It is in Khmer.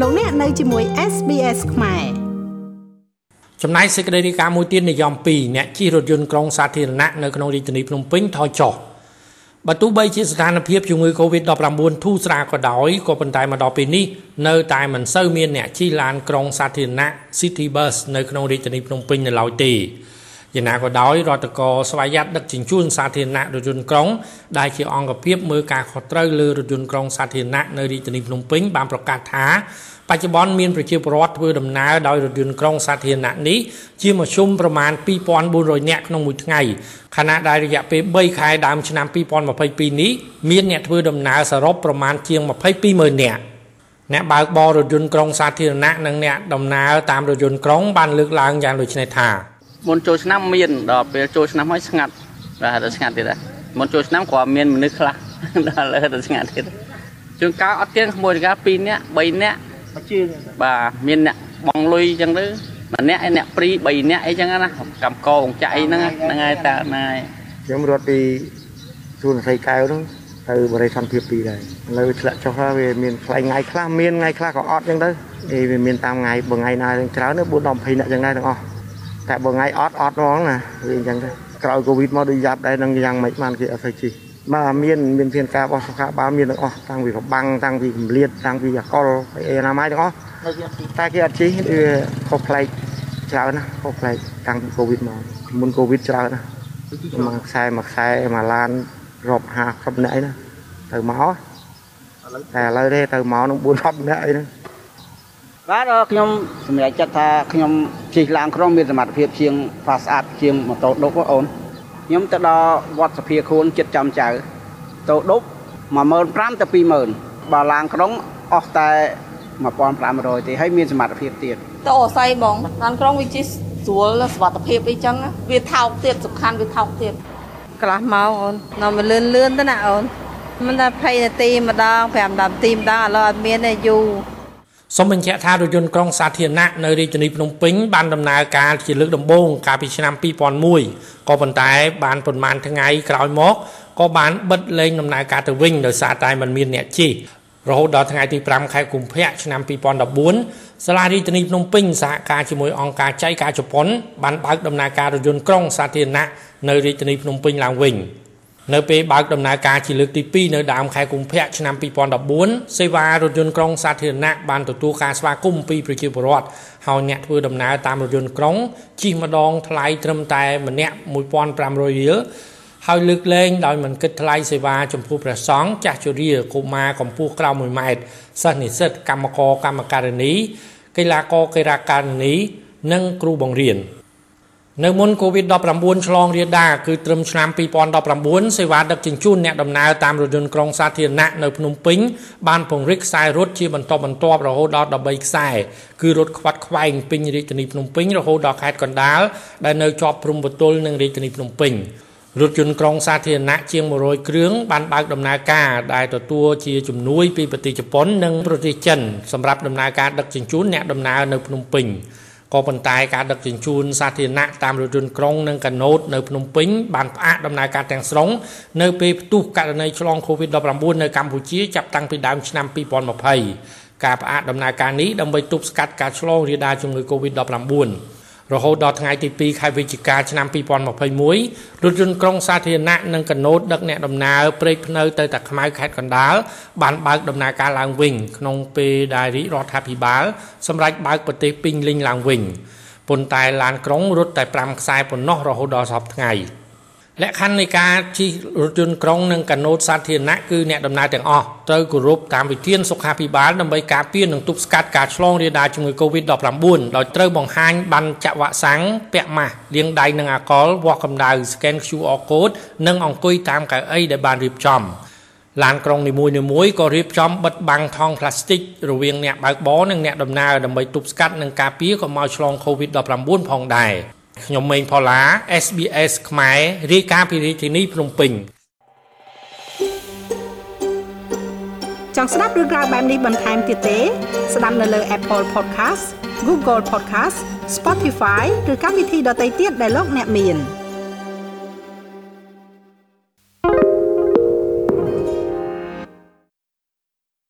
លោកអ្នកនៅជាមួយ SBS ខ្មែរចំណែកសេចក្តីរាយការណ៍មួយទៀតនិយម2អ្នកជិះរថយន្តក្រុងសាធារណៈនៅក្នុងរាជធានីភ្នំពេញថយចុះបើទោះបីជាស្ថានភាពជំងឺ Covid-19 ធូរស្រាលក៏ដោយក៏ប៉ុន្តែមកដល់ពេលនេះនៅតែមិនសូវមានអ្នកជិះឡានក្រុងសាធារណៈ City Bus នៅក្នុងរាជធានីភ្នំពេញនៅឡើយទេយ៉ាងណាក៏ដោយរដ្ឋកោស្វ័យយ័តដឹកជញ្ជូនសាធារណៈរថយន្តក្រុងដែលជាអង្គភាពមើលការខុសត្រូវលើរថយន្តក្រុងសាធារណៈនៅរាជធានីភ្នំពេញបានប្រកាសថា បច្ចុប្បន្នមានប្រជាពលរដ្ឋធ្វើដំណើរដោយរថយន្តក្រុងសាធារណៈនេះជាមធ្យមប្រមាណ2400នាក់ក្នុងមួយថ្ងៃខណៈដែលរយៈពេល3ខែដើមឆ្នាំ2022នេះមានអ្នកធ្វើដំណើរសរុបប្រមាណជាង220,000នាក់អ្នកបើកបររថយន្តក្រុងសាធារណៈនិងអ្នកដំណើរតាមរថយន្តក្រុងបានលើកឡើងយ៉ាងដូចនេះថាមុនចូលឆ្នាំមានដល់ពេលចូលឆ្នាំហើយស្ងាត់បាទទៅស្ងាត់ទៀតដែរមុនចូលឆ្នាំគ្រាន់មានមនុស្សខ្លះដល់លើទៅស្ងាត់ទៀតជួនកាលអត់ទៀងក្មួយកាល2នាក់3នាក់ មួយជើងបាទមានអ្នកបងលុយអញ្ចឹងទៅម្នាក់ឯអ្នកព្រី3នាក់អីចឹងណាកម្មកងចាក់អីហ្នឹងហ្នឹងហើយតើហ្នឹងហើយខ្ញុំរត់ពីសួនសីកែវហ្នឹងទៅបរិសន្តិភាពពីរដែរឥឡូវធ្លាក់ចុះហើយវាមានខ្លៃថ្ងៃខ្លះមានថ្ងៃខ្លះក៏អត់ចឹងទៅអីវាមានតាមថ្ងៃបើថ្ងៃណាច្រើន4 10 20នាក់ចឹងដែរទាំងអស់តែបើថ្ងៃអត់អត់ហ្មងណាវាអញ្ចឹងទៅក្រោយកូវីដមកដូចយ៉ាប់ដែរនឹងយ៉ាងម៉េចបានគេអត់សូវជី បាទមានមានធានការរបស់សុខាបាលមានទាំងអស់តាំងពីរបាំងតាំងពីកម្លៀតតាំងពីអកលអីណាម៉ៃទាំងអស់តែគេអត់ជីវាខុសប្លែកច្រើនណាខុសប្លែកតាំងពីកូវីដមកមុនកូវីដច្រើនណាមួយខ្សែមួយខ្សែមួយឡានរាប់50នាក់អីណាទៅមកតែឥឡូវទេទៅមកនឹង4 10នាក់អីហ្នឹងបាទខ្ញុំសម្រេចចិត្តថាខ្ញុំជិះឡានក្រុងមានសមត្ថភាពជាងផាសស្អាតជាងម៉ូតូដុបអូន ខ្ញុំទៅដល់វត្តសភាខួនចិត្តចំចៅទៅដុប15000ទៅ20000បើឡានក្រុងអស់តែ1500ទេហើយមានសមត្ថភាពទៀតទៅអស័យបងឡានក្រុងវាជិះស្រួលសុវត្ថិភាពអីចឹងវាថោកទៀតសំខាន់វាថោកទៀតកន្លះម៉ោងអូននៅមកលឿនលឿនទៅណាអូនមិនថា20នាទីម្ដង5 10នាទីម្ដងឥឡូវអត់មានទេយូរ សូមបញ្ជាក់ថារថយន្តក្រុងសាធារណៈនៅរាជធានីភ្នំពេញបានដំណើរការជាលើកដំបូងកាលពីឆ្នាំ2001ក៏ប៉ុន្តែបានប្រមាណថ្ងៃក្រោយមកក៏បានបិទលែងដំណើរការទៅវិញដោយសារតែมันមានអ្នកជិះរហូតដល់ថ្ងៃទី5ខែកុម្ភៈឆ្នាំ2014សាលារាជធានីភ្នំពេញសហការជាមួយអង្គការចៃការជប៉ុនបានបើកដំណើរការរថយន្តក្រុងសាធារណៈនៅរាជធានីភ្នំពេញឡើងវិញ។ នៅពេលបើកដំណើរការជាលើកទី2នៅដើមខែកុម្ភៈឆ្នាំ2014សេវារថយន្តក្រុងសាធារណៈបានទទួលការស្វាគមន៍ពីប្រជាពលរដ្ឋហើយអ្នកធ្វើដំណើរតាមរថយន្តក្រុងជិះម្ដងថ្លៃត្រឹមតែម្នាក់1500រៀលហើយលើកលែងដោយមិនគិតថ្លៃសេវាចំពោះព្រះសង្ឃចាស់ជរាកុមារកម្ពស់ក្រោម1ម៉ែត្រសិស្សនិស្សិតកម្មករកម្មការិនីកីឡាករកីឡាការិនី និងគ្រូបង្រៀន នៅមុន COVID-19 ឆ្លងរាលដាលគឺត្រឹមឆ្នាំ2019សេវាដឹកជញ្ជូនអ្នកដំណើរតាមរថយន្តក្រុងសាធារណៈនៅភ្នំពេញបានពង្រីកខ្សែរថជាបន្តបន្ទាប់រហូតដល់13ខ្សែគឺរថខ្វាត់ខ្វែងពេញរាជធានីភ្នំពេញរហូតដល់ខេត្តកណ្ដាលដែលនៅជាប់ព្រំប្រទល់នឹងរាជធានីភ្នំពេញរថយន្តក្រុងសាធារណៈជាង100គ្រឿងបានបើកដំណើរការដែលទទួលជាជំនួយពីប្រទេសជប៉ុននិងប្រទេសចិនសម្រាប់ដំណើរការដឹកជញ្ជូនអ្នកដំណើរនៅភ្នំពេញ ក៏ប៉ុន្តែការដឹកជញ្ជូនសាធារណៈតាមរថយន្តក្រុងនិងកាណូតនៅភ្នំពេញបានផ្អាកដំណើរការទាំងស្រុងនៅពេលផ្ទុះករណីឆ្លង COVID-19 នៅកម្ពុជាចាប់តាំងពីដើមឆ្នាំ2020ការផ្អាកដំណើរការនេះដើម្បីទប់ស្កាត់ការឆ្លងរាលដាលជំងឺ COVID-19 រហូតដល់ថ្ងៃទី2ខែវិច្ឆិកាឆ្នាំ2021រថយន្តក្រុងសាធារណៈនិងកណូតដឹកអ្នកដំណើរព្រែកភ្នៅទៅតាខ្មៅខេត្តកណ្ដាលបានបើកដំណើរការឡើងវិញក្នុងពេលដែលរាជរដ្ឋាភិបាលសម្រេចបើកប្រទេសពេញលេញឡើងវិញប៉ុន្តែឡានក្រុងរត់តែ5ខ្សែប៉ុណ្ណោះរហូតដល់សប្តាហ៍ថ្ងៃ។ លក្ខខណ្ឌនៃការជិះរថយន្តក្រុងនិងកាណូតសាធារណៈគឺអ្នកដំណើរទាំងអស់ត្រូវគោរពតាមវិធានសុខាភិបាលដើម្បីការពារនិងទប់ស្កាត់ការឆ្លងរាលដាលជំងឺ Covid-19 ដោយត្រូវបង្ហាញប័ណ្ណចាក់វ៉ាក់សាំងពាក់ម៉ាស់លាងដៃនឹងអាល់កុលវាស់កម្ដៅ scan QR code និងអង្គុយតាមកៅអីដែលបានរៀបចំឡានក្រុងនីមួយៗក៏រៀបចំបិទបាំងថង់ផ្លាស្ទិករវាងអ្នកបើកបរនិងអ្នកដំណើរដើម្បីទប់ស្កាត់និងការពារកុំឲ្យឆ្លង COVID-19 ផងដែរ ខ្ញុំម៉េងផល្លា SBS ខ្មែររាយការណ៍ពីរាជធានីភ្នំពេញចង់ស្ដាប់រឿងក្រៅបែបនេះបន្ថែមទៀតទេ ស្ដាប់នៅលើ Apple Podcast Google Podcast Spotify ឬកម្មវិធីដទៃទៀតដែលលោកអ្នកមាន។